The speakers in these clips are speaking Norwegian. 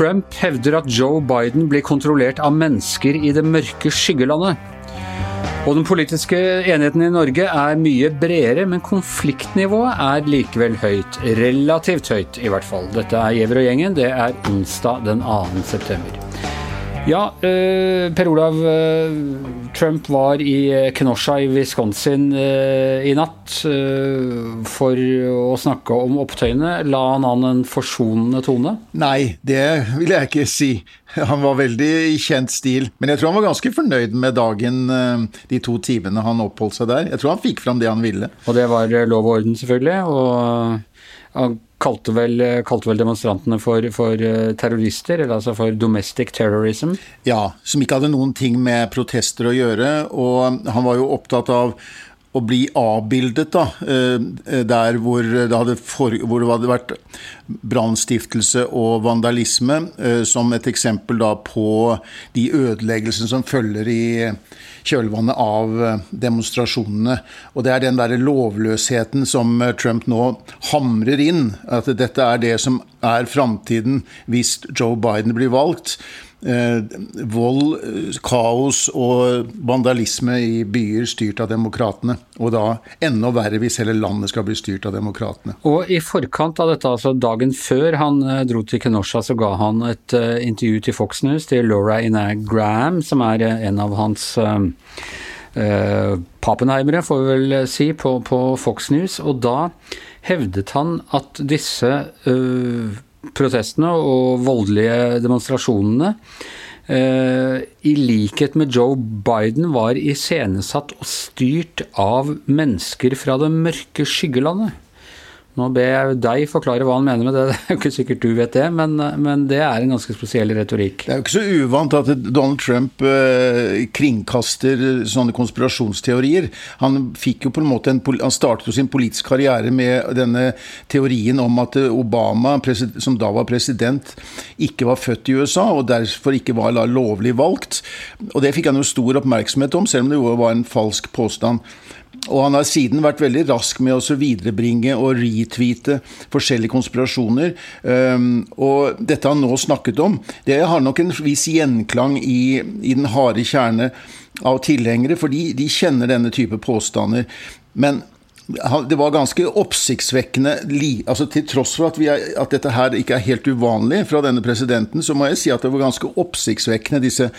Trump hevder at Joe Biden blir kontrollert av mennesker i det mørke skyggelandet. Og den politiske enigheten i Norge er mye bredere, men konfliktnivået er likevel høyt. Relativt høyt, i hvert fall. Dette er Giæver og gjengen. Det er onsdag den 2. september. Ja, eh, Per Olav. Eh, Trump var i eh, Kenosha i Wisconsin i natt for å snakke om opptøyene. La han an en forsonende tone? Nei, det vil jeg ikke si. Han var veldig i kjent stil. Men jeg tror han var ganske fornøyd med dagen de to timene han oppholdt seg der. Jeg tror han fikk fram det han ville. Og det var lov og orden, selvfølgelig. og han kalte vel, kalte vel demonstrantene for, for, eh, terrorister, eller altså for domestic terrorism? Ja, som ikke hadde noen ting med protester å gjøre. Og han var jo opptatt av å bli avbildet, da, eh, der hvor det hadde, for, hvor det hadde vært brannstiftelse og vandalisme, eh, som et eksempel da på de ødeleggelsene som følger i kjølvannet av eh, demonstrasjonene. Og det er den der lovløsheten som Trump nå hamrer inn. At dette er det som er framtiden hvis Joe Biden blir valgt eh, vold, kaos og vandalisme i byer styrt av demokratene. Og da enda verre hvis hele landet skal bli styrt av demokratene. Og i forkant av dette, altså dagen før han eh, dro til Kenosha, så ga han et intervju til Fox News til Laura Ina Graham, som er en av hans uh, Pappenheimere, får vi vel si, på, på, Fox News. Og da hevdet han at disse uh, protestene og voldelige demonstrasjonene Uh, i likhet med Joe Biden var iscenesatt og styrt av mennesker fra det mørke skyggelandet. Nå ber jeg deg forklare hva han mener med det. Det er jo ikke sikkert du vet det, men, men det er en ganske spesiell retorikk. Det er jo ikke så uvant at Donald Trump eh, kringkaster sånne konspirasjonsteorier. Han, fikk jo på en måte en, han startet jo sin politiske karriere med denne teorien om at Obama, som da var president, ikke var født i USA og derfor ikke var lovlig valgt. Og det fikk han jo stor oppmerksomhet om, selv om det jo var en falsk påstand. Og han har siden vært veldig rask med å viderebringe og retweete forskjellige konspirasjoner. Um, og dette han nå snakket om, det har nok en viss gjenklang i, i den harde kjerne av tilhengere, fordi de kjenner denne type påstander. Men det var ganske oppsiktsvekkende altså Til tross for at, er, at, dette her ikke er helt uvanlig fra denne presidenten, så må jeg si at det var ganske oppsiktsvekkende, disse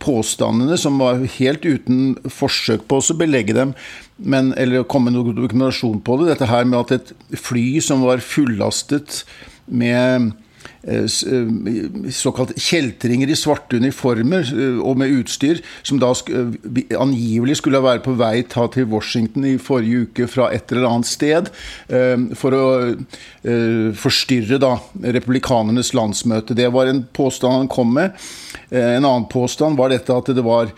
påstandene, som var helt uten forsøk på å belegge dem, men, eller komme med noen dokumentasjon på det. Dette her med at et fly som var fullastet med såkalt kjeltringer i svarte uniformer eh, og med utstyr, som da angivelig skulle være på vei ta til Washington i forrige uke fra et eller annet sted, for å forstyrre da republikanernes landsmøte. Det var en påstand han kom med. En annen påstand var dette at det var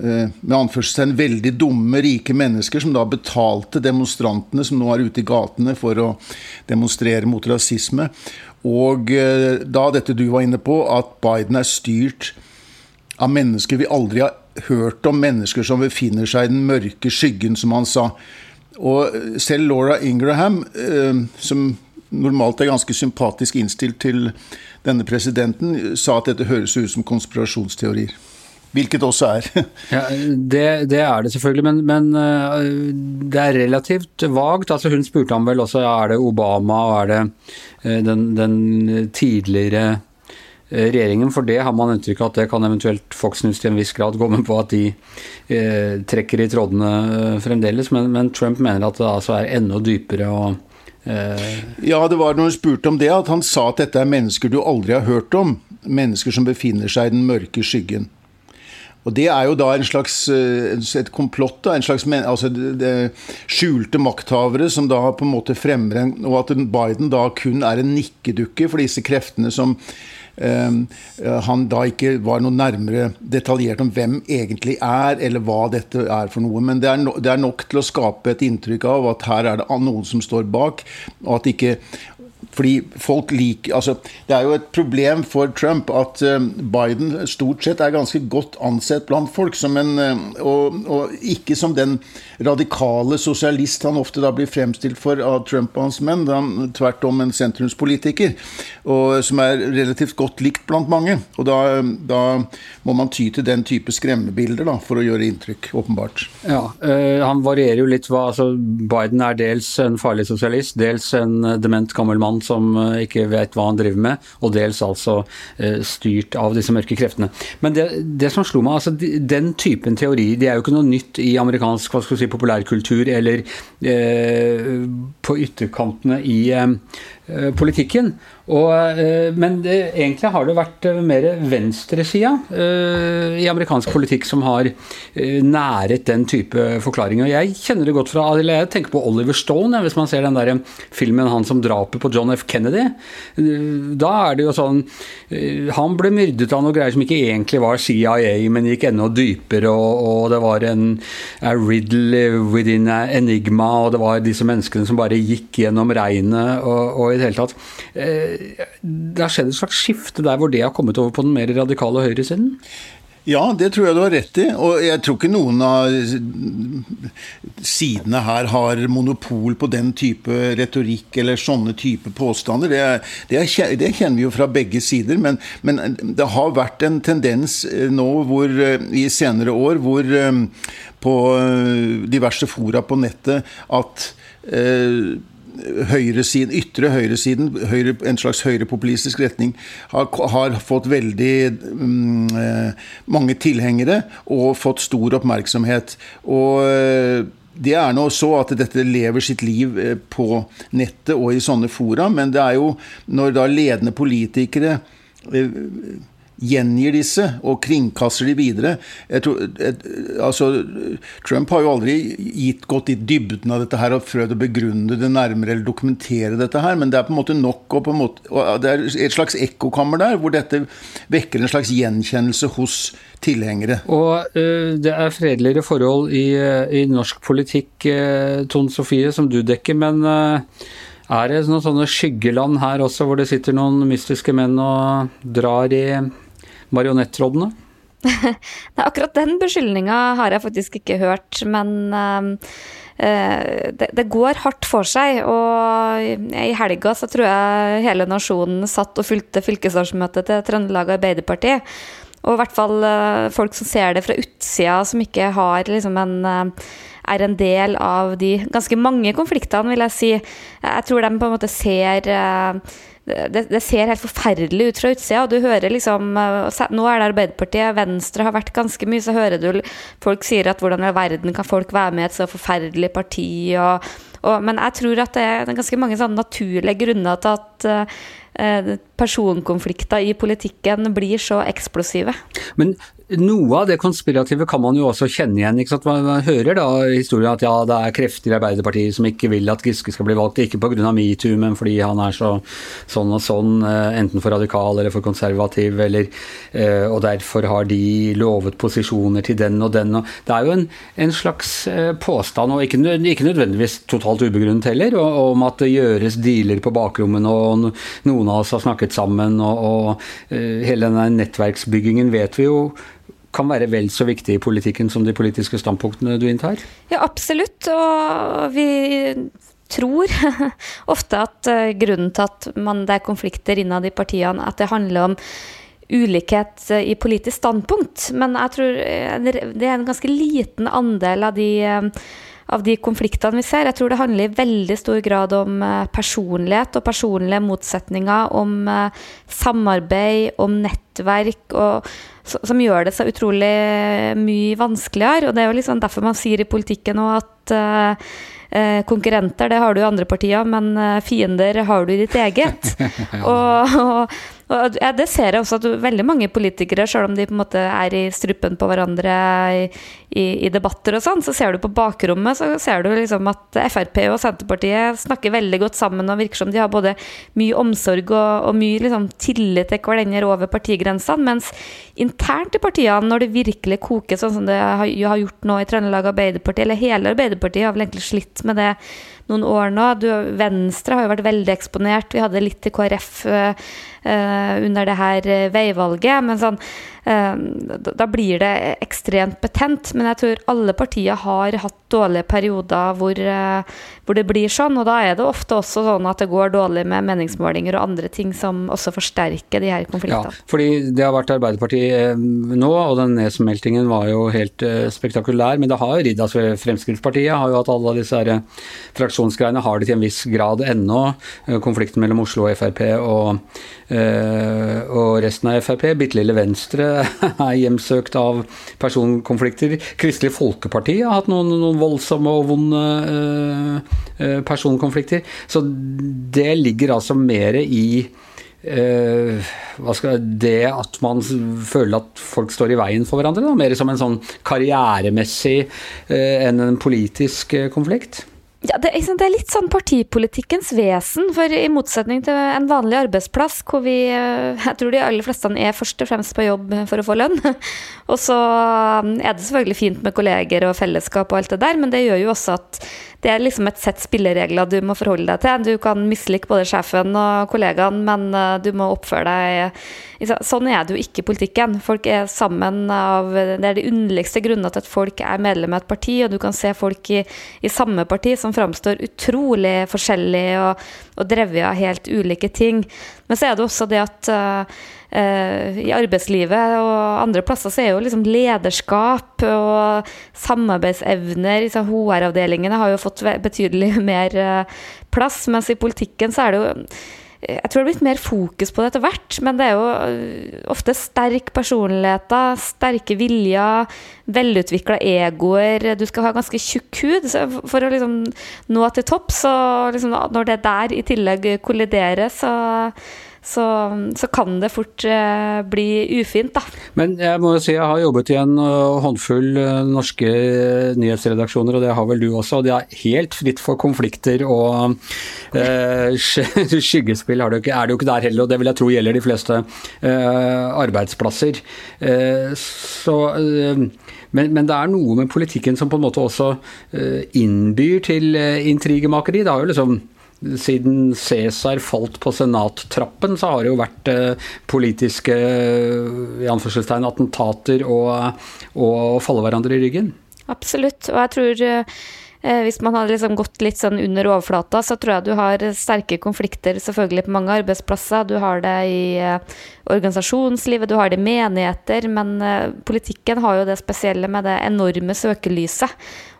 med anførselstegn veldig dumme, rike mennesker som da betalte demonstrantene som nå er ute i gatene for å demonstrere mot rasisme. Og eh, da dette du var inne på, at Biden er styrt av mennesker vi aldri har hørt om, mennesker som befinner seg i den mørke skyggen, som han sa. Og selv Laura Ingraham, eh, som normalt er ganske sympatisk innstilt til denne presidenten, sa at dette høres ut som konspirasjonsteorier. Hvilket også er. ja, det, det, er det selvfølgelig, men, men, eh, det er relativt vagt. Altså hun spurte ham vel også er det Obama og er det eh, den, den, tidligere eh, regjeringen. For det har man inntrykk av at det kan eventuelt Fox News til en viss grad gå med på at de eh, trekker i trådene fremdeles. Men, men, Trump mener at det altså er enda dypere og ja, det var når hun spurte om det, at han sa at dette er mennesker du aldri har hørt om. Mennesker som befinner seg i den mørke skyggen. Og Det er jo da en slags, eh, et komplott, en slags altså det, skjulte makthavere som da på en måte fremmer en Og at Biden da kun er en nikkedukke for disse kreftene som eh, han da ikke var noe nærmere detaljert om hvem egentlig er, eller hva dette er for noe. Men det er, no, det er nok til å skape et inntrykk av at her er det noen som står bak, og at ikke fordi folk liker altså, Det er jo et problem for Trump at uh, Biden stort sett er ganske godt ansett blant folk. En, uh, og, og, ikke som den radikale sosialist han ofte da blir fremstilt for av Trump og hans menn. Han, tvert om en sentrumspolitiker, og, som er relativt godt likt blant mange. Og da, da må man ty til den type skremmebilder da, for å gjøre inntrykk, åpenbart. Ja, øh, Han varierer jo litt hva altså Biden er dels en farlig sosialist, dels en dement gammel mann som eh, ikke vet hva han driver med, og dels altså eh, styrt av disse mørke kreftene. Men det, det som slo meg, altså den typen teori, det er jo ikke noe nytt i amerikansk hva skal vi si, populærkultur eller eh, på ytterkantene i Eh, politikken. Og, eh, men det, egentlig har det vært eh, mer venstresida i amerikansk politikk som har næret den type forklaringer. Jeg kjenner det godt fra eller Jeg tenker på Oliver Stone, hvis man ser den der filmen han som drapet på John F. Kennedy. Da er det jo sånn Han ble myrdet av noe greier som ikke egentlig var CIA, men gikk enda dypere, og, og det var en a riddle within a enigma, og det var disse menneskene som bare gikk gjennom regnet. og, og det hele tatt. Eh, det har skjedd et slags skifte der hvor det har kommet over på den mer radikale høyresiden? Ja, det tror jeg du har rett i. Og jeg tror ikke noen av sidene her har monopol på den type retorikk eller sånne type påstander. Det, det, det kjenner vi jo fra begge sider. Men, men, det har vært en tendens eh, nå hvor, eh, i senere år hvor på diverse fora på nettet at høyresiden, ytre høyresiden, høyre, en slags høyrepopulistisk retning, har, har fått veldig um, mange tilhengere og fått stor oppmerksomhet. Og eh, det er nå så at dette lever sitt liv eh, på nettet og i sånne fora, men det er jo når da ledende politikere gjengir disse og kringkaster de videre. Tror, et, altså, Trump har jo aldri gitt, gått i dybden av dette her og prøvd å begrunne det nærmere eller dokumentere dette her, men det er på en måte nok og, måte, og Det er et slags ekkokammer der, hvor dette vekker en slags gjenkjennelse hos tilhengere. Og uh, det er fredeligere forhold i, uh, i norsk politikk, uh, Tone Sofie, som du dekker, men er det noen sånne skyggeland her også, hvor det sitter noen mystiske menn og drar i marionettrollene? Nei, akkurat den beskyldninga har jeg faktisk ikke hørt, men uh, det, det, går hardt for seg. Og i helga så tror jeg hele nasjonen satt og fulgte fylkesårsmøtet til Trøndelag Arbeiderparti. Og i hvert fall uh, folk som ser det fra utsida, som ikke har liksom en uh, er en del av de ganske mange konfliktene, vil jeg si. Jeg tror de på en måte ser det, det, ser helt forferdelig ut fra utsida. Du hører liksom eh, Nå er det Arbeiderpartiet, Venstre har vært ganske mye, så hører du folk sier at hvordan i verden kan folk være med i et så forferdelig parti? Og, og, men jeg tror at det er ganske mange sånne naturlige grunner til at uh, personkonflikter i politikken blir så eksplosive. Men noe av det konspirative kan man jo også kjenne igjen. ikke sant? Man hører da historien at ja, det er krefter i Arbeiderpartiet som ikke vil at Giske skal bli valgt, ikke pga. metoo, men fordi han er så, sånn og sånn, eh, enten for radikal eller for konservativ, eller, eh, og derfor har de lovet posisjoner til den og den. Og det er jo en, en slags eh, påstand, og ikke, ikke, nødvendigvis totalt ubegrunnet heller, om at det gjøres dealer på bakrommene, og noen av oss har snakket sammen, og, og hele denne nettverksbyggingen vet vi jo kan være vel så viktig i politikken som de politiske standpunktene du inntar? Ja, absolutt. Og vi tror ofte at eh, grunnen til at man, det er konflikter innad i partiene, at det handler om ulikhet eh, i politisk standpunkt. Men jeg tror eh, det er en ganske liten andel av de av de konfliktene vi ser. Jeg tror det handler i veldig stor grad om personlighet og personlige motsetninger, om samarbeid, om nettverk og som gjør det så utrolig mye vanskeligere. Og det er jo liksom derfor man sier i politikken òg at uh, konkurrenter, det har du i andre partier, men fiender har du i ditt eget. og, og og ja, det ser jeg også at veldig mange politikere, selv om de på en måte er i strupen på hverandre i, i, i debatter og sånn, så ser du på bakrommet så ser du liksom at Frp og Senterpartiet snakker veldig godt sammen og virker som de har både mye omsorg og, og mye liksom, tillit til hverandre over partigrensene, mens internt i partiene, når det virkelig koker sånn som det har, har gjort nå i Trøndelag Arbeiderparti, eller hele Arbeiderpartiet har vel egentlig slitt med det noen år nå. Du, Venstre har jo vært veldig eksponert. Vi hadde litt til KrF uh, under det her veivalget. Men sånn, da blir det ekstremt betent. Men jeg tror alle partier har hatt dårlige perioder hvor, uh, hvor, det blir sånn. Og da er det ofte også sånn at det går dårlig med meningsmålinger og andre ting som også forsterker de her konfliktene. Ja, fordi det har vært Arbeiderpartiet nå, og den nedsmeltingen var jo helt spektakulær. Men det har jo ridd. Altså Fremskrittspartiet har jo hatt alle disse her fraksjonsgreiene har det til en viss grad ennå. Eh, konflikten mellom Oslo og Frp og, eh, og resten av Frp. Bitte lille Venstre er hjemsøkt av personkonflikter. Kristelig Folkeparti har hatt noen, noen voldsomme og vonde eh, personkonflikter. Så det ligger altså mer i Uh, skal, det at man føler at folk står i veien for hverandre. Da, mer som en sånn karrieremessig uh, enn en politisk uh, konflikt? Ja, det, det, er litt sånn partipolitikkens vesen. For i motsetning til en vanlig arbeidsplass, hvor vi eh, Jeg tror de aller fleste er først og fremst på jobb for å få lønn. Og så um, er det selvfølgelig fint med kolleger og fellesskap og alt det der, men det gjør jo også at det er liksom et sett spilleregler du må forholde deg til. Du kan mislike både sjefen og kollegaen, men eh, du må oppføre deg Sånn er det jo ikke i politikken. Folk er sammen av Det er de underligste grunnene til at folk er medlem av et parti, og du kan se folk i, i samme parti som framstår utrolig forskjellig og, og drevet av helt ulike ting. Men så er det også det at uh, i arbeidslivet og andre plasser så er jo liksom lederskap og samarbeidsevner liksom HR-avdelingene har jo fått betydelig mer eh, plass, mens i politikken så er det jo jeg tror det har blitt mer fokus på det etter hvert, men det er jo eh, ofte sterk personligheter, sterke viljer, velutvikla egoer. Du skal ha ganske tjukk hud for å liksom nå til topps. Og liksom når det der i tillegg kolliderer, så så, så, kan det fort uh, bli ufint, da. Men jeg må jo si jeg har jobbet i en uh, håndfull uh, norske nyhetsredaksjoner, og det har vel du også. Og det er helt fritt for konflikter og skyggespill er det, jo ikke der heller, og det vil jeg tro gjelder de fleste arbeidsplasser. så men, men, det er noe med politikken som på en måte også innbyr til intrigemakeri. Det har jo liksom siden Cæsar falt på senattrappen, så har det jo vært eh, politiske i anførselstegn, attentater og, og falle hverandre i ryggen. Absolutt. Og jeg tror eh, hvis man hadde liksom gått litt sånn under overflata, så tror jeg du har sterke konflikter selvfølgelig på mange arbeidsplasser. Du har det i eh, organisasjonslivet, du har det i menigheter. Men eh, politikken har jo det spesielle med det enorme søkelyset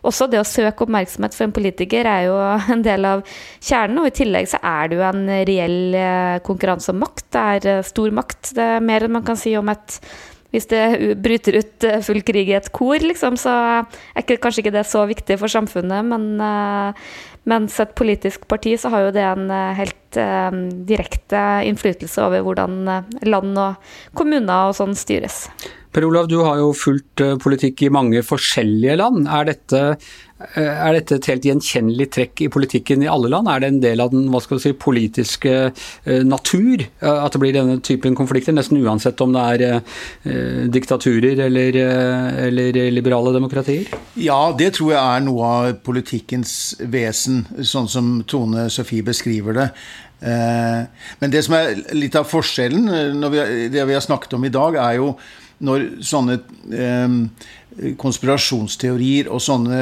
også det å søke oppmerksomhet for en politiker er jo en del av kjernen. Og i tillegg så er det jo en reell eh, konkurranse om makt. Det er eh, stor makt. Det er mer enn man kan si om et hvis det bryter ut eh, full krig i et kor, liksom, så er kanskje ikke det så viktig for samfunnet. Men mens et politisk parti så har jo det en helt direkte innflytelse over hvordan land og kommuner og sånn styres. Per Olav, du har jo fulgt eh, politikk i mange forskjellige land. Er dette, eh, er dette, et helt gjenkjennelig trekk i politikken i alle land? Er det en del av den hva skal si, politiske eh, natur at det blir denne typen konflikter? Nesten uansett om det er diktaturer eller, eller, liberale demokratier? Ja, det tror jeg er noe av politikkens vesen, sånn som Tone Sofie beskriver det. Men det som er litt av forskjellen, vi, det vi har snakket om i dag, er jo når sånne eh, konspirasjonsteorier og sånne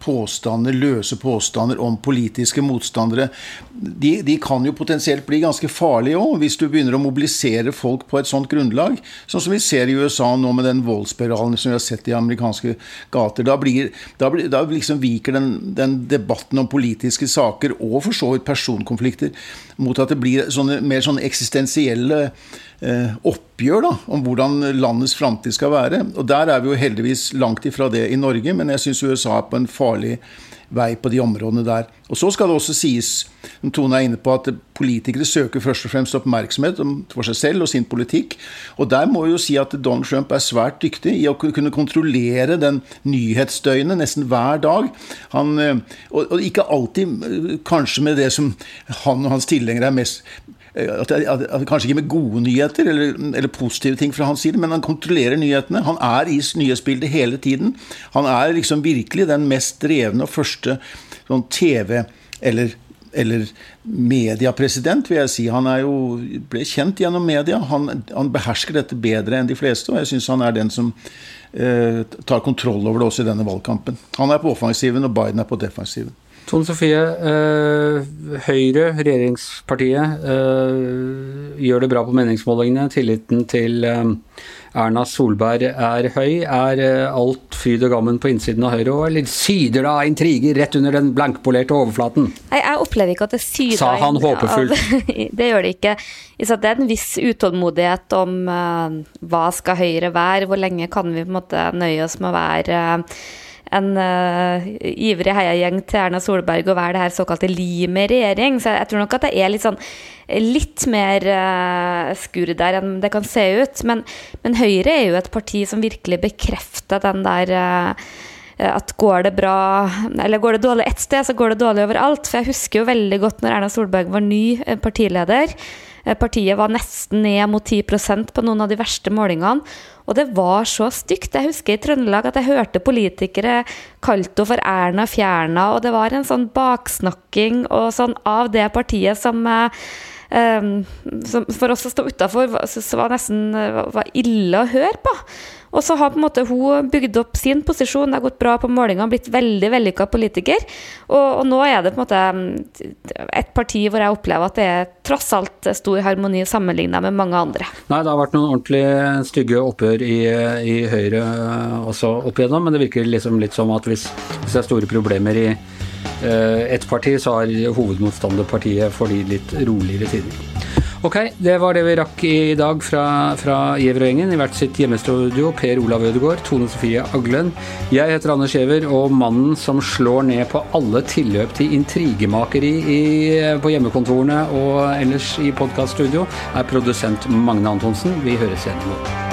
påstander, løse påstander om politiske motstandere, de, de kan jo potensielt bli ganske farlige òg, hvis du begynner å mobilisere folk på et sånt grunnlag. Sånn som vi ser i USA nå med den voldsspiralen som vi har sett i amerikanske gater. Da, blir, da, blir, da liksom viker den, den, debatten om politiske saker, og for så vidt personkonflikter, mot at det blir sånne, mer sånne eksistensielle oppgjør da, om hvordan landets framtid skal være. Og Der er vi jo heldigvis langt ifra det i Norge, men jeg syns USA er på en farlig vei på de områdene der. Og Så skal det også sies, som Tone er inne på, at politikere søker først og fremst oppmerksomhet for seg selv og sin politikk. Og Der må vi jo si at Donald Trump er svært dyktig i å kunne kontrollere den nyhetsdøgnet nesten hver dag. Han, eh, og, ikke alltid eh, kanskje med det som han og hans tilhengere er mest at, at, at, Kanskje ikke med gode nyheter eller, eller, positive ting fra hans side, men han kontrollerer nyhetene. Han er i nyhetsbildet hele tiden. Han er liksom virkelig den mest drevne og første sånn TV- eller eller mediapresident, vil jeg si. Han jo, ble kjent gjennom media. Han, han behersker dette bedre enn de fleste, og jeg syns han er den som eh, tar kontroll over det også i denne valgkampen. Han er på offensiven, og Biden er på defensiven. Tone Sofie, øh, Høyre, regjeringspartiet, øh, gjør det bra på meningsmålingene. Tilliten til øh, Erna Solberg er høy. Er alt fryd og gammen på innsiden av Høyre, eller syder det av intriger rett under den blankpolerte overflaten? Nei, Jeg opplever ikke at det syder Sa han håpefullt. det gjør det ikke. Det er en viss utålmodighet om hva skal Høyre være, hvor lenge kan vi på en måte nøye oss med å være en uh, ivrig heiagjeng til Erna Solberg å være det her såkalte limet i regjering. Så jeg tror nok at det er litt sånn litt mer uh, skur der enn det kan se ut. Men, men, Høyre er jo et parti som virkelig bekrefter den der uh, at går det bra, eller går det dårlig ett sted, så går det dårlig overalt. For jeg husker jo veldig godt når Erna Solberg var ny partileder. Partiet var nesten ned mot 10% på noen av de verste målingene. Og det var så stygt. Jeg husker i Trøndelag at jeg hørte politikere kalte henne for Erna Fjerna, og det var en sånn baksnakking og sånn av det partiet som Um, for oss som sto utafor, var nesten var ille å høre på. Og så har på en måte hun bygd opp sin posisjon, det har gått bra på målingene, blitt veldig vellykka politiker. Og, og, nå er det på en måte mm, et parti hvor jeg opplever at det er tross alt stor harmoni sammenligna med mange andre. Nei, det har vært noen ordentlig stygge oppgjør i, i Høyre også opp igjennom, men det virker liksom litt som at hvis, hvis det er store problemer i eh, ett parti, så har hovedmotstanderpartiet for de litt roligere tider. Ok, det var det vi rakk i dag fra, fra Giæver og gjengen i hvert sitt hjemmestudio. Per Olav Ødegaard, Tone Sofie Aglen. Jeg heter Anders Giæver, og mannen som slår ned på alle tilløp til intrigemakeri i, på hjemmekontorene og ellers i podkaststudio, er produsent Magne Antonsen. Vi høres igjen i morgen.